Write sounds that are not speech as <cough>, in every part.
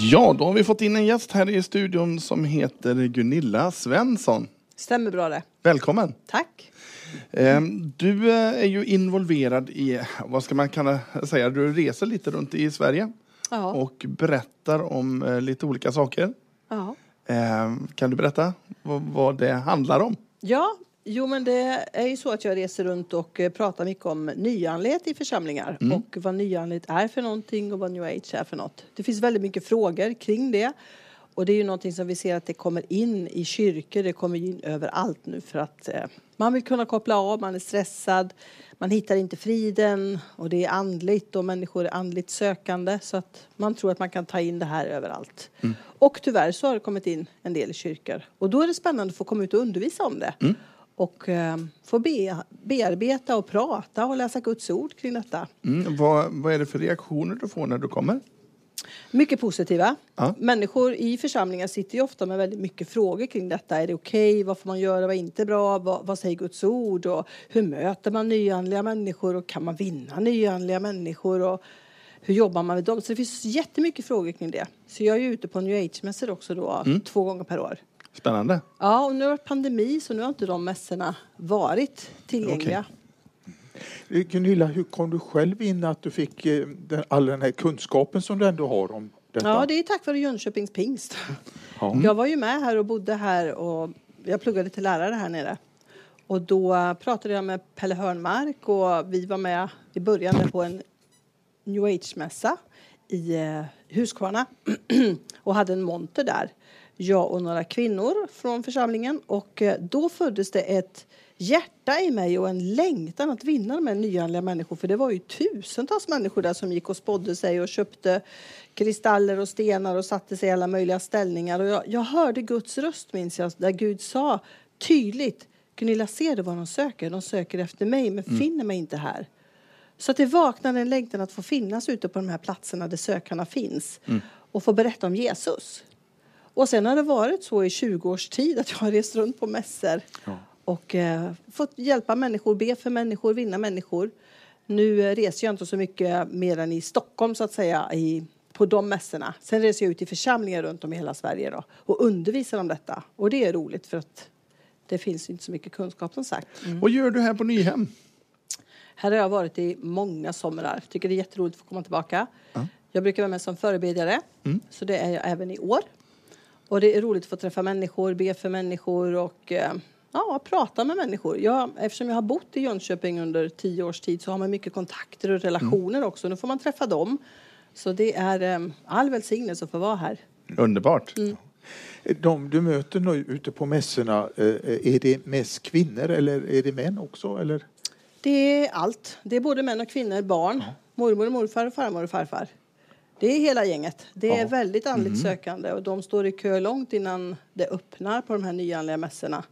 Ja, då har vi fått in en gäst här i studion som heter Gunilla Svensson. Stämmer bra det. Välkommen! Tack. Ehm, Du eh, är ju involverad i, vad ska man kunna säga, du reser lite runt i Sverige Ja. och berättar om eh, lite olika saker. ja. Ehm, Kan du berätta vad det handlar om? Ja, jo men det är ju så att jag reser runt och eh, pratar mycket om nyanlighet i församlingar och vad nyanlighet är för någonting och vad new age är för något. Det finns väldigt mycket frågor kring det och det är ju någonting som vi ser att det kommer in i kyrkor, det kommer in överallt nu för att eh, man vill kunna koppla av, man är stressad, man hittar inte friden och det är andligt och människor är andligt sökande. Så att man tror att man kan ta in det här överallt. Och tyvärr så har det kommit in en del i kyrkor. Och då är det spännande att få komma ut och undervisa om det och eh, få be, bearbeta och prata och läsa Guds ord kring detta. Mm, vad, vad är det för reaktioner du får när du kommer? Mycket positiva. Ja. Människor i församlingar sitter ju ofta med väldigt mycket frågor kring detta. Är det okej? Vad får man göra? Vad är inte bra? Vad, vad säger Guds ord? Och hur möter man nyanliga människor? Och kan man vinna nyanliga människor? Och hur jobbar man med dem? Så det finns jättemycket frågor kring det. Så jag är ute på New Age-mässor också då, två gånger per år. Spännande! Ja, och nu har det varit pandemi så nu har inte de mässorna varit tillgängliga. Eh, Gunilla, hur kom du själv in att du fick eh, all den här kunskapen som du ändå har om detta? Ja, det är tack vare Jönköpings pingst. Ja. <laughs> Jag var ju med här och bodde här och jag pluggade till lärare här nere. Och då pratade jag med Pelle Hörnmark och vi var med i början på en new age-mässa i eh, Huskvarna <clears throat> och hade en monter där. Jag och några kvinnor från församlingen och eh, då föddes det ett hjärta i mig och en längtan att vinna de här nyanlända människor. För det var ju tusentals människor där som gick och spådde sig och köpte kristaller och stenar och satte sig i alla möjliga ställningar. Och jag, jag hörde Guds röst minns jag, där Gud sa tydligt Gunilla, ser du vad de söker? De söker efter mig, men finner mig inte här. Så att det vaknade en längtan att få finnas ute på de här platserna där sökarna finns och få berätta om Jesus. Och sen har det varit så i 20 års tid att jag har rest runt på mässor och eh, fått hjälpa människor, be för människor, vinna människor. Nu eh, reser jag inte så mycket mer än i Stockholm så att säga i, på de mässorna. Sen reser jag ut i församlingar runt om i hela Sverige då, och undervisar om detta. Och det är roligt för att det finns inte så mycket kunskap som sagt. Vad gör du här på Nyhem? Här har jag varit i många somrar. Tycker det är jätteroligt att få komma tillbaka. Jag brukar vara med som förebedjare, så det är jag även i år. Och det är roligt att få träffa människor, be för människor och eh, ja, prata med människor. Jag, eftersom jag har bott i Jönköping under tio års tid så har man mycket kontakter och relationer också. Nu får man träffa dem. Så det är eh, all välsignelse att få vara här. Underbart! De du möter nu ute på mässorna, eh, är det mest kvinnor eller är det män också? Eller? Det är allt. Det är både män och kvinnor, barn, mormor och morfar, farmor och farfar. Det är hela gänget. Det är Ja. väldigt andligt sökande och de står i kö långt innan det öppnar på de här nyanlända mässorna.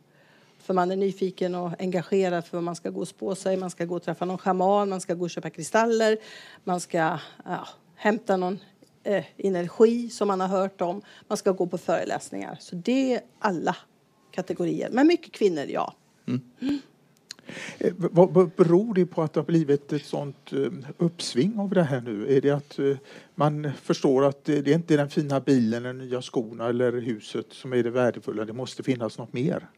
För man är nyfiken och engagerad för vad man ska gå och spå sig, man ska gå och träffa någon schaman, man ska gå och köpa kristaller, man ska ja, hämta någon eh, energi som man har hört om, man ska gå på föreläsningar. Så det är alla kategorier. Men mycket kvinnor, ja. Eh, Vad, Eh, vad beror det på att det har blivit ett sånt eh, uppsving av det här nu? Är det att eh, man förstår att det inte är den fina bilen, den nya skorna eller huset som är det värdefulla, det måste finnas något mer?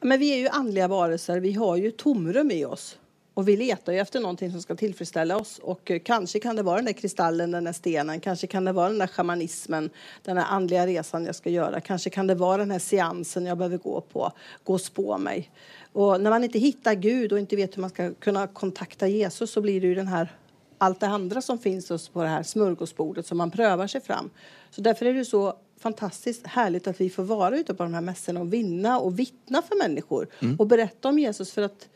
Men vi är ju andliga varelser, vi har ju tomrum i oss. Och vi letar ju efter någonting som ska tillfredsställa oss. Och eh, kanske kan det vara den där kristallen, den där stenen, kanske kan det vara den där shamanismen, den här andliga resan jag ska göra. Kanske kan det vara den här seansen jag behöver gå på, gå spå mig. Och när man inte hittar Gud och inte vet hur man ska kunna kontakta Jesus så blir det ju den här allt det andra som finns på det här smörgåsbordet som man prövar sig fram. Så därför är det så fantastiskt härligt att vi får vara ute på de här mässorna och vinna och vittna för människor och berätta om Jesus för att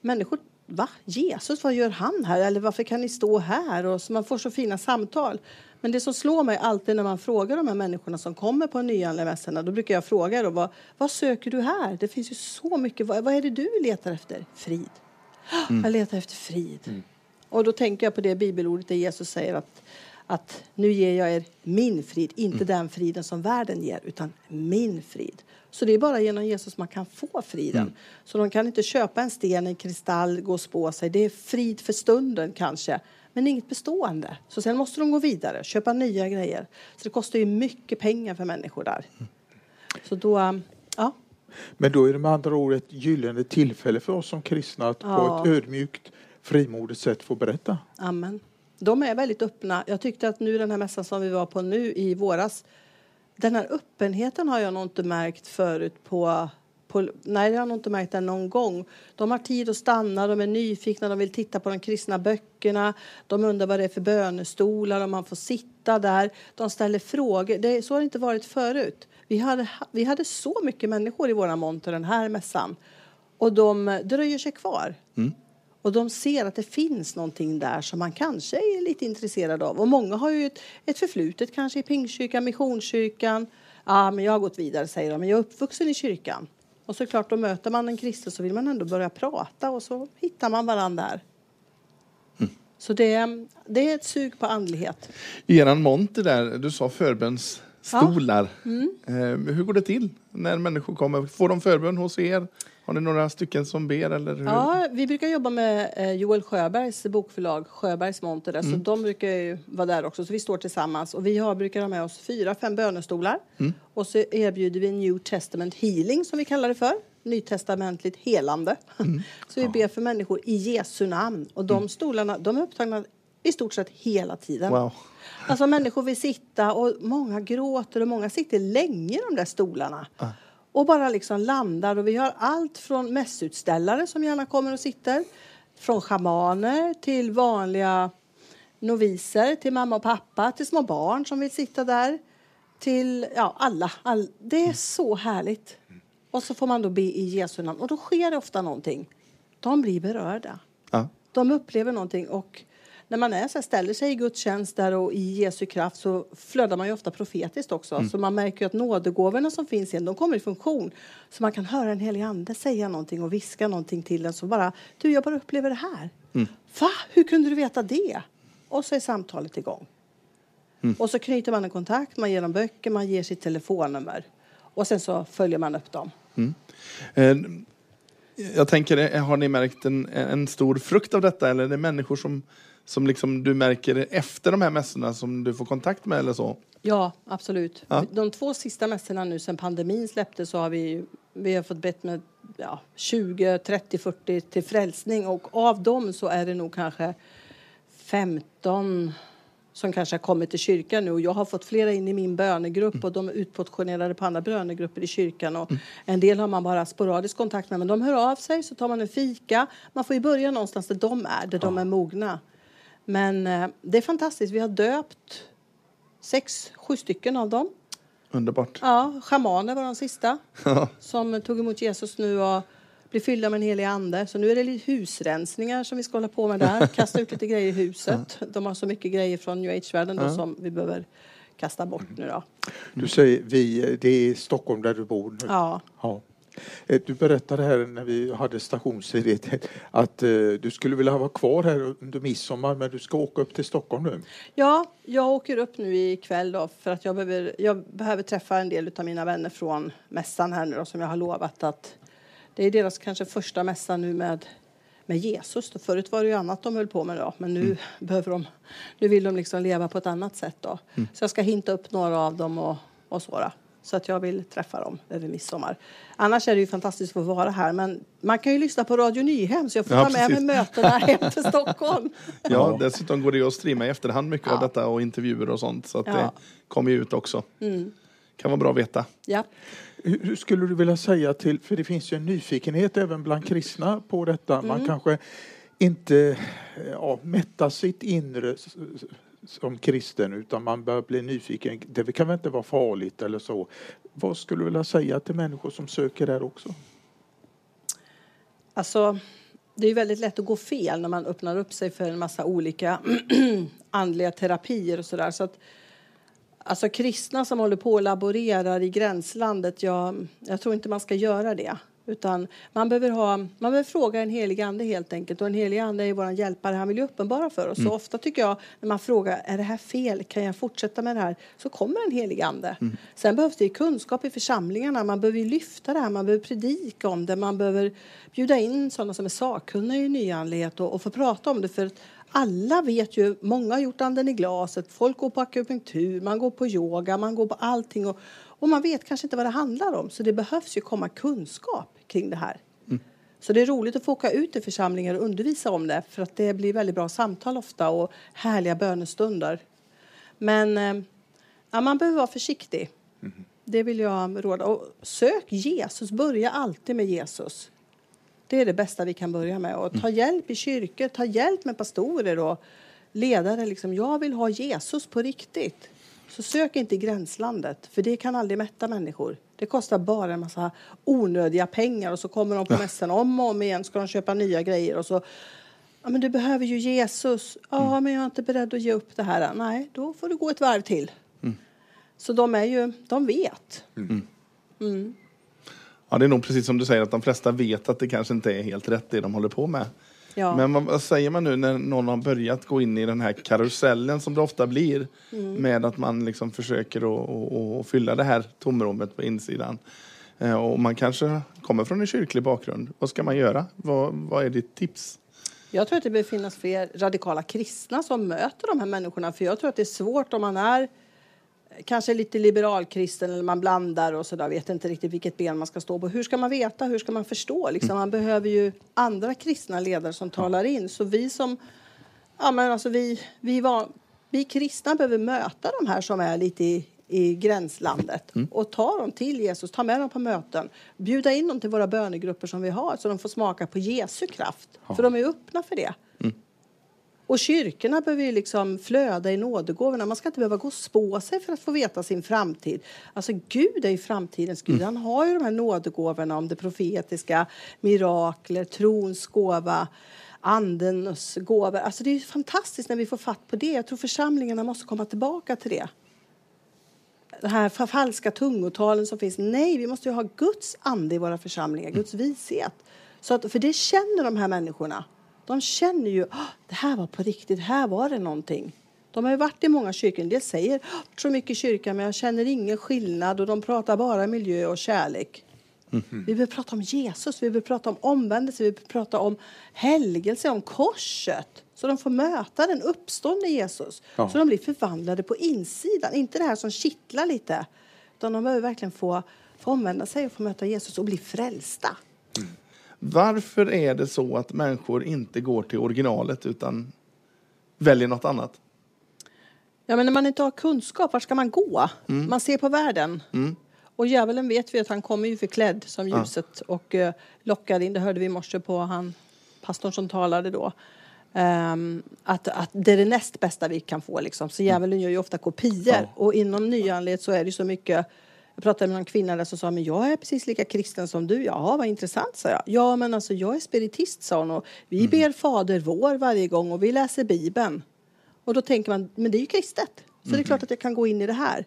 människor Va? Jesus, vad gör han här? Eller varför kan ni stå här? Och så man får så fina samtal. Men det som slår mig alltid när man frågar de här människorna som kommer på nyanlända då brukar jag fråga då, vad, vad söker du här? Det finns ju så mycket. Vad, vad är det du letar efter? Frid. Jag letar efter frid. Och då tänker jag på det bibelordet där Jesus säger att, att nu ger jag er min frid, inte den friden som världen ger, utan min frid. Så det är bara genom Jesus man kan få friden. Så de kan inte köpa en sten, en kristall, gå och spå sig. Det är frid för stunden kanske, men inget bestående. Så sen måste de gå vidare, köpa nya grejer. Så det kostar ju mycket pengar för människor där. Så då, ja. Men då är det med andra ord ett gyllene tillfälle för oss som kristna att Ja. på ett ödmjukt, frimodigt sätt få berätta. Amen. De är väldigt öppna. Jag tyckte att nu den här mässan som vi var på nu i våras, den här öppenheten har jag nog inte märkt förut på, på nej, jag har nog inte märkt den någon gång. De har tid att stanna, de är nyfikna, de vill titta på de kristna böckerna, de undrar vad det är för bönestolar, om man får sitta där. De ställer frågor. Det, så har det inte varit förut. Vi hade, vi hade så mycket människor i våra monter den här mässan och de dröjer sig kvar. Mm. Och de ser att det finns någonting där som man kanske är lite intresserad av. Och många har ju ett, ett förflutet kanske i Pingstkyrkan, Missionskyrkan. Ja, men jag har gått vidare säger de, men jag är uppvuxen i kyrkan. Och så klart, då möter man en kristen så vill man ändå börja prata och så hittar man varandra där. Så det, är- det är ett sug på andlighet. I eran monter där, du sa förbönsstolar. Eh, hur går det till när människor kommer? Får de förbön hos er? Har ni några stycken som ber? Eller hur? Ja, vi brukar jobba med eh, Joel Sjöbergs bokförlag, Sjöbergs monter, där, så de brukar ju vara där också. Så vi står tillsammans och vi har, brukar ha med oss fyra, fem bönestolar. Och så erbjuder vi New Testament healing som vi kallar det för. Nytestamentligt helande. <laughs> så vi ber för människor i Jesu namn. Och de stolarna, de är upptagna i stort sett hela tiden. Wow. Alltså människor vill sitta och många gråter och många sitter länge i de där stolarna. Och bara liksom landar och vi har allt från mässutställare som gärna kommer och sitter. Från schamaner till vanliga noviser, till mamma och pappa, till små barn som vill sitta där. Till ja, alla. All, det är så härligt. Och så får man då be i Jesu namn och då sker det ofta någonting. De blir berörda. Ja. De upplever någonting och när man är så här, ställer sig i Guds tjänst där och i Jesu kraft så flödar man ju ofta profetiskt också. Så man märker att nådegåvorna som finns i en, de kommer i funktion. Så man kan höra en helig ande säga någonting och viska någonting till en så bara, du jag bara upplever det här. Va? Hur kunde du veta det? Och så är samtalet igång. Och så knyter man en kontakt, man ger dem böcker, man ger sitt telefonnummer. Och sen så följer man upp dem. Eh, Jag tänker, eh, har ni märkt en, en stor frukt av detta? Eller är det människor som, som liksom du märker efter de här mässorna som du får kontakt med eller så? Ja, absolut. Ja. De två sista mässorna nu sen pandemin släpptes så har vi, vi har fått bett med ja, 20, 30, 40 till frälsning och av dem så är det nog kanske 15 som kanske har kommit till kyrkan nu och jag har fått flera in i min bönegrupp och de är utportionerade på andra bönegrupper i kyrkan och en del har man bara sporadisk kontakt med men de hör av sig så tar man en fika. Man får ju börja någonstans där de är, där de är mogna. Men eh, det är fantastiskt. Vi har döpt sex, sju stycken av dem. Underbart. Ja, schamaner var de sista <laughs> Ja. som tog emot Jesus nu och blev fyllda med en helig ande. Så nu är det lite husrensningar som vi ska hålla på med där. <laughs> Kasta ut lite grejer i huset. De har så mycket grejer från new age-världen då som vi behöver kasta bort nu då. Du säger vi, det är Stockholm där du bor nu. Ja, Ja. Eh, Du berättade här när vi hade stationstid att eh, du skulle vilja vara kvar här under midsommar men du ska åka upp till Stockholm nu. ja jag åker upp nu ikväll då för att jag behöver, jag behöver träffa en del av mina vänner från mässan här nu då som jag har lovat att det är deras kanske första mässa nu med med Jesus. Då. Förut var det ju annat de höll på med då, men nu behöver de, nu vill de liksom leva på ett annat sätt då. Så jag ska hinta upp några av dem och, och så då. Så att jag vill träffa dem över midsommar. Annars är det ju fantastiskt att få vara här, men man kan ju lyssna på Radio Nyhem så jag får Ja, ta med mig precis. mötena hem till Stockholm. <laughs> Ja, dessutom går det ju att streama i efterhand mycket av Ja. detta och intervjuer och sånt. Så att Ja. Mm. det kommer ju ut också. Kan vara bra att veta. Ja. Hur, skulle du vilja säga till, för det finns ju en nyfikenhet även bland kristna på detta. Mm. Man kanske inte ja, mättar sitt inre som kristen utan man börjar bli nyfiken. Det kan väl inte vara farligt eller så. Vad skulle du vilja säga till människor som söker där också? Alltså, det är väldigt lätt att gå fel när man öppnar upp sig för en massa olika <clears throat> andliga terapier och sådär. Så att, alltså kristna som håller på och laborerar i gränslandet, jag, jag tror inte man ska göra det. Utan man behöver, ha, man behöver fråga en helig ande helt enkelt. Och en helig ande är vår hjälpare, han vill ju uppenbara för oss. Så ofta tycker jag när man frågar, är det här fel? Kan jag fortsätta med det här? Så kommer en helig ande. Sen behövs det kunskap i församlingarna. Man behöver lyfta det här, man behöver predika om det. Man behöver bjuda in sådana som är sakkunniga i nyandlighet och, och få prata om det. För alla vet ju, många har gjort anden i glaset, folk går på akupunktur, man går på yoga, man går på allting och, och man vet kanske inte vad det handlar om. Så det behövs ju komma kunskap kring det här. Så det är roligt att få åka ut i församlingar och undervisa om det för att det blir väldigt bra samtal ofta och härliga bönestunder. Men eh, ja, man behöver vara försiktig. Det vill jag råda. Och sök Jesus, börja alltid med Jesus. Det är det bästa vi kan börja med. Och ta hjälp i kyrkor, ta hjälp med pastorer och ledare. Liksom, jag vill ha Jesus på riktigt. Så sök inte i gränslandet, för det kan aldrig mätta människor. Det kostar bara en massa onödiga pengar och så kommer de på mässan om och om igen ska de köpa nya grejer och så Ja, men du behöver ju Jesus. Ja, men jag är inte beredd att ge upp det här. Nej, då får du gå ett varv till. Så de är ju, de vet. Ja, det är nog precis som du säger att de flesta vet att det kanske inte är helt rätt det de håller på med. Ja. Men vad, vad säger man nu när någon har börjat gå in i den här karusellen som det ofta blir med att man liksom försöker att fylla det här tomrummet på insidan. Eh, Och man kanske kommer från en kyrklig bakgrund. Vad ska man göra? Vad, vad är ditt tips? Jag tror att det behöver finnas fler radikala kristna som möter de här människorna. För jag tror att det är svårt om man är kanske lite liberalkristen eller man blandar och sådär. Vet inte riktigt vilket ben man ska stå på. Hur ska man veta? Hur ska man förstå? Liksom, man behöver ju andra kristna ledare som talar in. Så vi som, ja men alltså vi, vi, var, vi kristna behöver möta de här som är lite i, i gränslandet och ta dem till Jesus, ta med dem på möten, bjuda in dem till våra bönegrupper som vi har så de får smaka på Jesu kraft. För de är öppna för det. Och kyrkorna behöver ju liksom flöda i nådegåvorna. Man ska inte behöva gå och spå sig för att få veta sin framtid. Alltså Gud är ju framtidens Gud. Han har ju de här nådegåvorna om det profetiska, mirakler, trons gåva, andens gåvor. Alltså det är ju fantastiskt när vi får fatt på det. Jag tror församlingarna måste komma tillbaka till det. De här fa- falska tungotalen som finns. Nej, vi måste ju ha Guds ande i våra församlingar, Guds vishet. Så att, för det känner de här människorna. De känner ju, "Ah, det här var på riktigt, här var det någonting. De har ju varit i många kyrkor. En del säger, "Ah, jag har varit så mycket i kyrkan men jag känner ingen skillnad och de pratar bara miljö och kärlek. Vi vill prata om Jesus, vi vill prata om omvändelse, vi vill prata om helgelse, om korset. Så de får möta den uppståndne Jesus. Ja. Så de blir förvandlade på insidan. Inte det här som kittlar lite. Utan de behöver verkligen få, få omvända sig och få möta Jesus och bli frälsta. Varför är det så att människor inte går till originalet utan väljer något annat? Ja, men när man inte har kunskap, var ska man gå? Man ser på världen. Och djävulen vet vi att han kommer ju förklädd som ljuset och uh, lockar in, det hörde vi i morse på han, pastorn som talade då. Ehm, att, att det är det näst bästa vi kan få. Liksom. Så djävulen gör ju ofta kopior. Ja. Och inom nyanlighet så är det så mycket jag pratade med en kvinna där som sa men jag är precis lika kristen som du. Jaha, vad intressant, sa jag. Ja, men alltså jag är spiritist, sa hon. Och vi ber Fader vår varje gång och vi läser Bibeln. Och då tänker man, men det är ju kristet. Så det är klart att jag kan gå in i det här.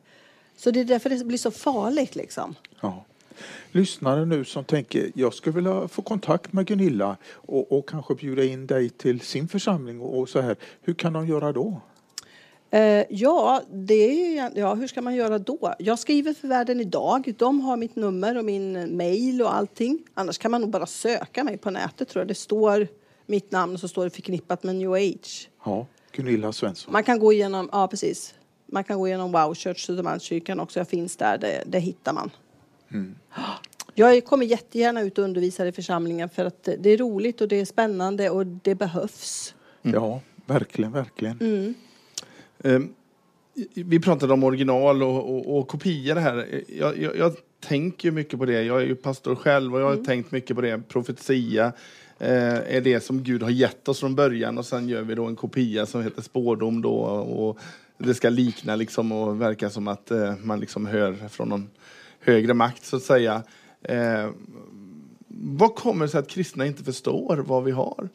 Så det är därför det blir så farligt liksom. Ja. Lyssnare nu som tänker jag skulle vilja få kontakt med Gunilla och, och kanske bjuda in dig till sin församling och, och så här. Hur kan de göra då? Eh, ja, det är ja, hur ska man göra då? Jag skriver för Världen idag. De har mitt nummer och min mail och allting. Annars kan man nog bara söka mig på nätet tror jag. Det står mitt namn och så står det förknippat med new age. Ja, Gunilla Svensson. Man kan gå igenom, ja precis. Man kan gå igenom Wow Church, Södermalmskyrkan också. Jag finns där, det, det hittar man. Jag kommer jättegärna ut och undervisar i församlingen för att det är roligt och det är spännande och det behövs. Ja, verkligen, verkligen. Eh, Vi pratade om original och, och, och kopior här. Jag, jag, jag tänker mycket på det. Jag är ju pastor själv och jag har tänkt mycket på det. Profetia eh, är det som Gud har gett oss från början och sen gör vi då en kopia som heter spårdom då och det ska likna liksom och verka som att eh, man liksom hör från någon högre makt så att säga. Eh, vad kommer det sig att kristna inte förstår vad vi har?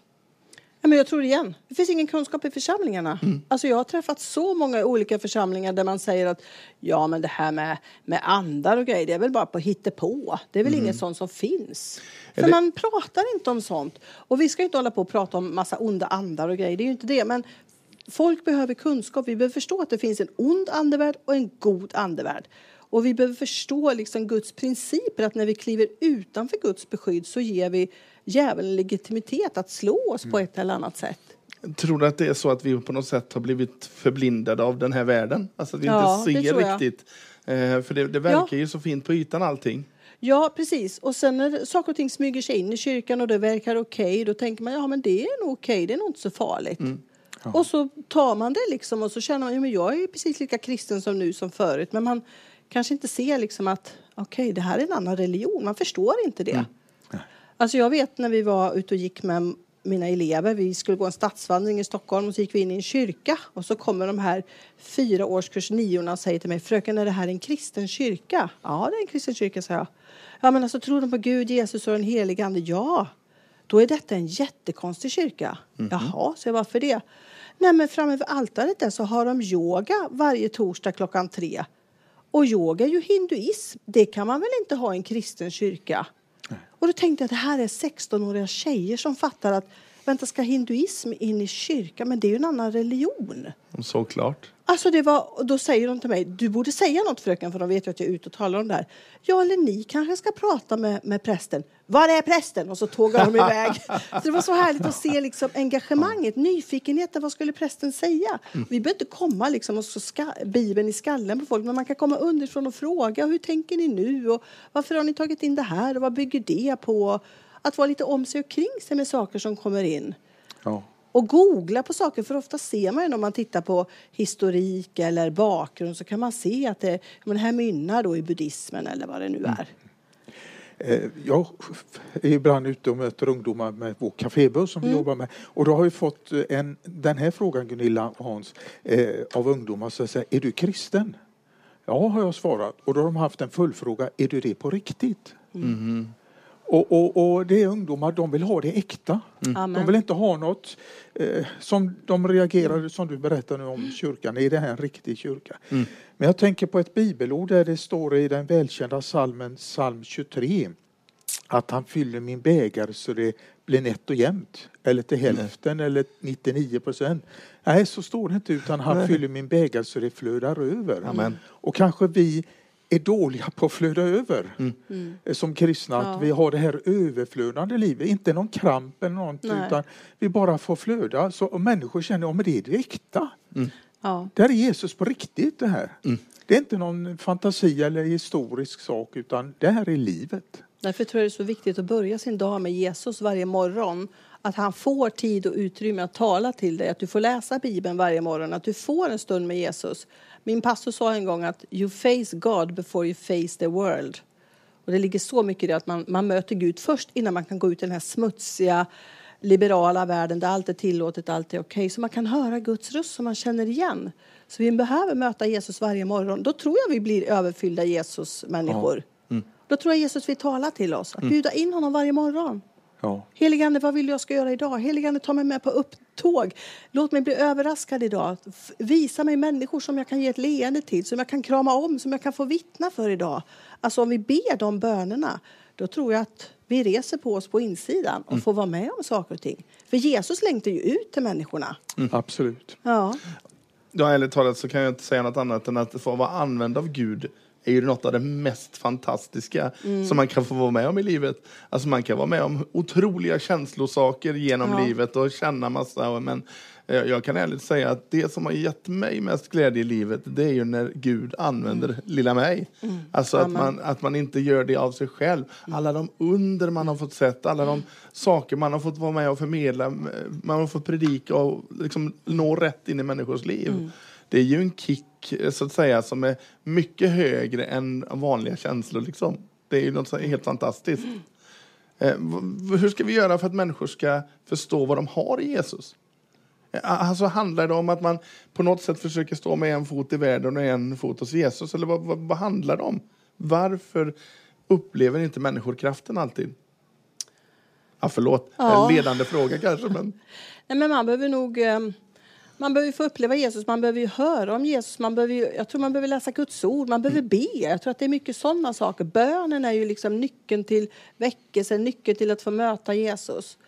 Ja, men jag tror igen, det finns ingen kunskap i församlingarna. Alltså jag har träffat så många olika församlingar där man säger att ja men det här med, med andar och grejer det är väl bara på hittepå. Det är väl inget sånt som finns. För det- man pratar inte om sånt. Och vi ska inte hålla på och prata om massa onda andar och grejer, det är ju inte det. Men folk behöver kunskap, vi behöver förstå att det finns en ond andevärld och en god andevärld. Och vi behöver förstå liksom Guds principer, att när vi kliver utanför Guds beskydd så ger vi djävulen legitimitet att slå oss på ett eller annat sätt. Tror du att det är så att vi på något sätt har blivit förblindade av den här världen? Alltså att vi Ja, inte ser riktigt. Eh, för det, det verkar ju så fint på ytan allting. Ja, precis. Och sen när saker och ting smyger sig in i kyrkan och det verkar okej, då tänker man ja men det är nog okej, det är nog inte så farligt. Och så tar man det liksom och så känner man ja, men jag är precis lika kristen som nu som förut. Men man kanske inte ser liksom att okej, det här är en annan religion. Man förstår inte det. Alltså jag vet när vi var ute och gick med mina elever, vi skulle gå en stadsvandring i Stockholm och så gick vi in i en kyrka och så kommer de här fyra årskurs niorna och säger till mig, fröken är det här en kristen kyrka? Ja, det är en kristen kyrka, sa jag. Ja, men alltså tror de på Gud, Jesus och den helige Ande? Ja. Då är detta en jättekonstig kyrka. Jaha, så jag varför det? Nej, men framme vid altaret där så har de yoga varje torsdag klockan tre. Och yoga är ju hinduism. Det kan man väl inte ha i en kristen kyrka? Och då tänkte jag att det här är 16-åriga tjejer som fattar att vänta, ska hinduism in i kyrkan? Men det är ju en annan religion. Såklart. Alltså det var, då säger de till mig, du borde säga något fröken, för de vet ju att jag är ute och talar om det här. Ja, eller ni kanske ska prata med, med prästen. Var är prästen? Och så tågar de iväg. så det var så härligt att se liksom engagemanget, nyfikenheten, vad skulle prästen säga? Vi behöver inte komma liksom och så ska, Bibeln i skallen på folk, men man kan komma underifrån och fråga, hur tänker ni nu? Och varför har ni tagit in det här? Och vad bygger det på? Att vara lite om sig och kring sig med saker som kommer in Ja. och googla på saker, för ofta ser man ju när man tittar på historik eller bakgrund så kan man se att det, men här mynnar då i buddhismen eller vad det nu är. Eh, Jag är ibland ute och möter ungdomar med vår kafébuss som vi jobbar med. Och då har vi fått eh, en, den här frågan, Gunilla och Hans, eh, av ungdomar som säger, är du kristen? Ja, har jag svarat. Och då har de haft en fullfråga, är du det på riktigt? Och, och, och det är ungdomar, de vill ha det äkta. De Amen. vill inte ha något eh, som de reagerade, som du berättar nu om kyrkan. Är det här en riktig kyrka? Men jag tänker på ett bibelord där det står i den välkända salmen, psalm 23, att han fyller min bägare så det blir nätt och jämnt. Eller till hälften eller 99 procent. Nej, så står det inte, utan han fyller min bägare så det flödar över. Amen. Och kanske vi är dåliga på att flöda över eh, som kristna. Att Ja. vi har det här överflödande livet. Inte någon kramp eller något, Nej. utan vi bara får flöda. Så och människor känner, ja men det är det äkta. Ja. Det här är Jesus på riktigt det här. Det är inte någon fantasi eller historisk sak, utan det här är livet. Därför tror jag det är så viktigt att börja sin dag med Jesus varje morgon. Att han får tid och utrymme att tala till dig, att du får läsa Bibeln varje morgon, att du får en stund med Jesus. Min pastor sa en gång att you face God before you face the world. Och det ligger så mycket i det att man, man möter Gud först innan man kan gå ut i den här smutsiga liberala världen där allt är tillåtet, allt är okej. Okay. Så man kan höra Guds röst som man känner igen. Så vi behöver möta Jesus varje morgon. Då tror jag vi blir överfyllda Jesus-människor. Ja. Då tror jag Jesus vill tala till oss. Att bjuda in honom varje morgon. Ja. Helige Ande, vad vill du jag ska göra idag? Helige Ande, ta mig med på upptåg. Låt mig bli överraskad idag. Visa mig människor som jag kan ge ett leende till, som jag kan krama om, som jag kan få vittna för idag. Alltså om vi ber de bönerna, då tror jag att vi reser på oss på insidan och får vara med om saker och ting. För Jesus längtar ju ut till människorna. Absolut. Ja. Ja, ärligt talat så kan jag inte säga något annat än att få vara använd av Gud är ju något av det mest fantastiska som man kan få vara med om i livet. Alltså man kan vara med om otroliga känslosaker genom Ja. livet och känna massa. Men eh, jag kan ärligt säga att det som har gett mig mest glädje i livet, det är ju när Gud använder lilla mig. Alltså att man, att man inte gör det av sig själv. Alla de under man har fått sett, alla de saker man har fått vara med och förmedla, man har fått predika och liksom nå rätt in i människors liv. Det är ju en kick så att säga som är mycket högre än vanliga känslor. Liksom. Det är ju något helt fantastiskt. Eh, hur ska vi göra för att människor ska förstå vad de har i Jesus? Eh, Alltså handlar det om att man på något sätt försöker stå med en fot i världen och en fot hos Jesus? Eller vad, vad, vad handlar det om? Varför upplever inte människor kraften alltid? Ja, förlåt, Ja. en ledande fråga kanske. Men... <laughs> Nej, men man behöver nog eh, man behöver få uppleva Jesus, man behöver ju höra om Jesus, man behöver ju, jag tror man behöver läsa Guds ord, man behöver be. Jag tror att det är mycket sådana saker. Bönen är ju liksom nyckeln till väckelse, nyckeln till att få möta Jesus.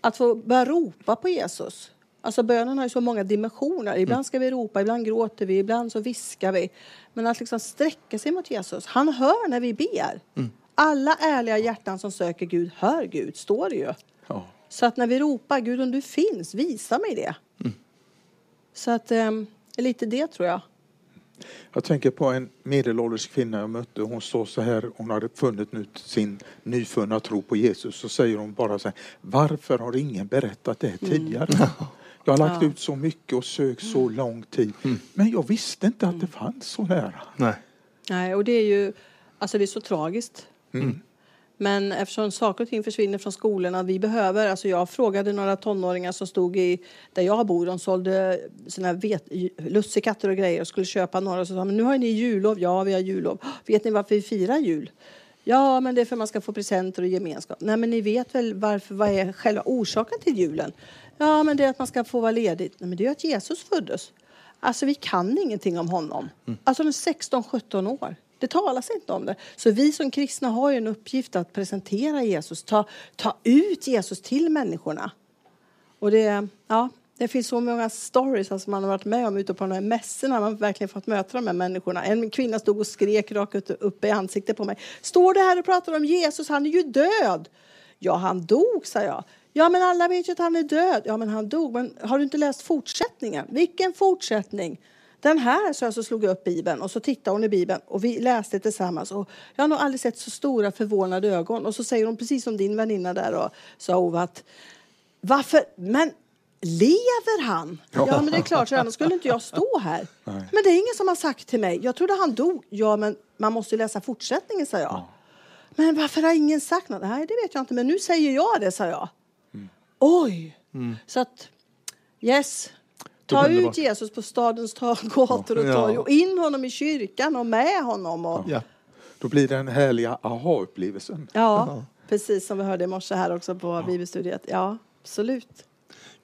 Att få börja ropa på Jesus. Alltså bönen har ju så många dimensioner. Ibland ska vi ropa, ibland gråter vi, ibland så viskar vi. Men att liksom sträcka sig mot Jesus. Han hör när vi ber. Alla ärliga hjärtan som söker Gud hör Gud, står det ju. Ja. Så att när vi ropar Gud om du finns, visa mig det. Så att eh, lite det tror jag. Jag tänker på en medelålders kvinna jag mötte. Hon sa så här, hon hade funnit nu sin nyfunna tro på Jesus. Så säger hon bara så här, varför har ingen berättat det tidigare? Jag har lagt Ja. ut så mycket och sökt så lång tid. Men jag visste inte att det fanns så nära. Nej. Nej, och det är ju alltså det är så tragiskt. Men eftersom saker och ting försvinner från skolorna, vi behöver, alltså jag frågade några tonåringar som stod i, där jag bor, de sålde såna här vet, lussekatter och grejer och skulle köpa några och så sa men nu har ni jullov, ja vi har jullov. Vet ni varför vi firar jul? Ja, men det är för att man ska få presenter och gemenskap. Nej, men ni vet väl varför, vad är själva orsaken till julen? Ja, men det är att man ska få vara ledig. Nej, men det är att Jesus föddes. Alltså vi kan ingenting om honom. Alltså de är 16-17 år. Det talas inte om det. Så vi som kristna har ju en uppgift att presentera Jesus, ta, ta ut Jesus till människorna. Och det, ja, det finns så många stories alltså man har varit med om ute på de här mässorna. Man har verkligen fått möta de här människorna. En kvinna stod och skrek rakt upp i ansiktet på mig. Står du här och pratar om Jesus? Han är ju död. Ja, han dog, sa jag. Ja, men alla vet ju att han är död. Ja, men han dog. Men har du inte läst fortsättningen? Vilken fortsättning? Den här, så jag, så slog jag upp Bibeln och så tittade hon i Bibeln och vi läste tillsammans. Och jag har nog aldrig sett så stora förvånade ögon. Och så säger hon, precis som din väninna där, och sa Ove, att varför, men lever han? Ja, men det är klart, så annars skulle inte jag stå här. Men det är ingen som har sagt till mig, jag trodde han dog. Ja, men man måste läsa fortsättningen, sa jag. Men varför har ingen sagt något? Nej, det vet jag inte, men nu säger jag det, sa jag. Oj! Så att, yes. Ta ut Jesus på stadens ta- gator och Ja. torg och in honom i kyrkan och med honom. Och, Ja. Då blir det den härliga aha-upplevelsen. ja, precis som vi hörde i morse här också på bibelstudiet. Ja, absolut.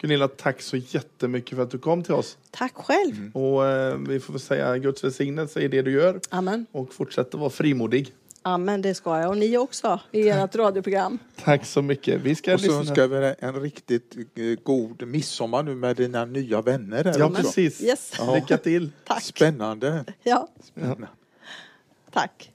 Gunilla, tack så jättemycket för att du kom till oss. Tack själv. Och eh, vi får säga Guds välsignelse i det du gör. Amen. Och fortsätt att vara frimodig. Amen, det ska jag. Och ni också i ert radioprogram. Tack så mycket. Vi ska Och så önskar vi en riktigt eh, god midsommar nu med dina nya vänner där Ja, också. precis. Yes. Lycka till. Tack. Spännande. Ja, Spännande. tack.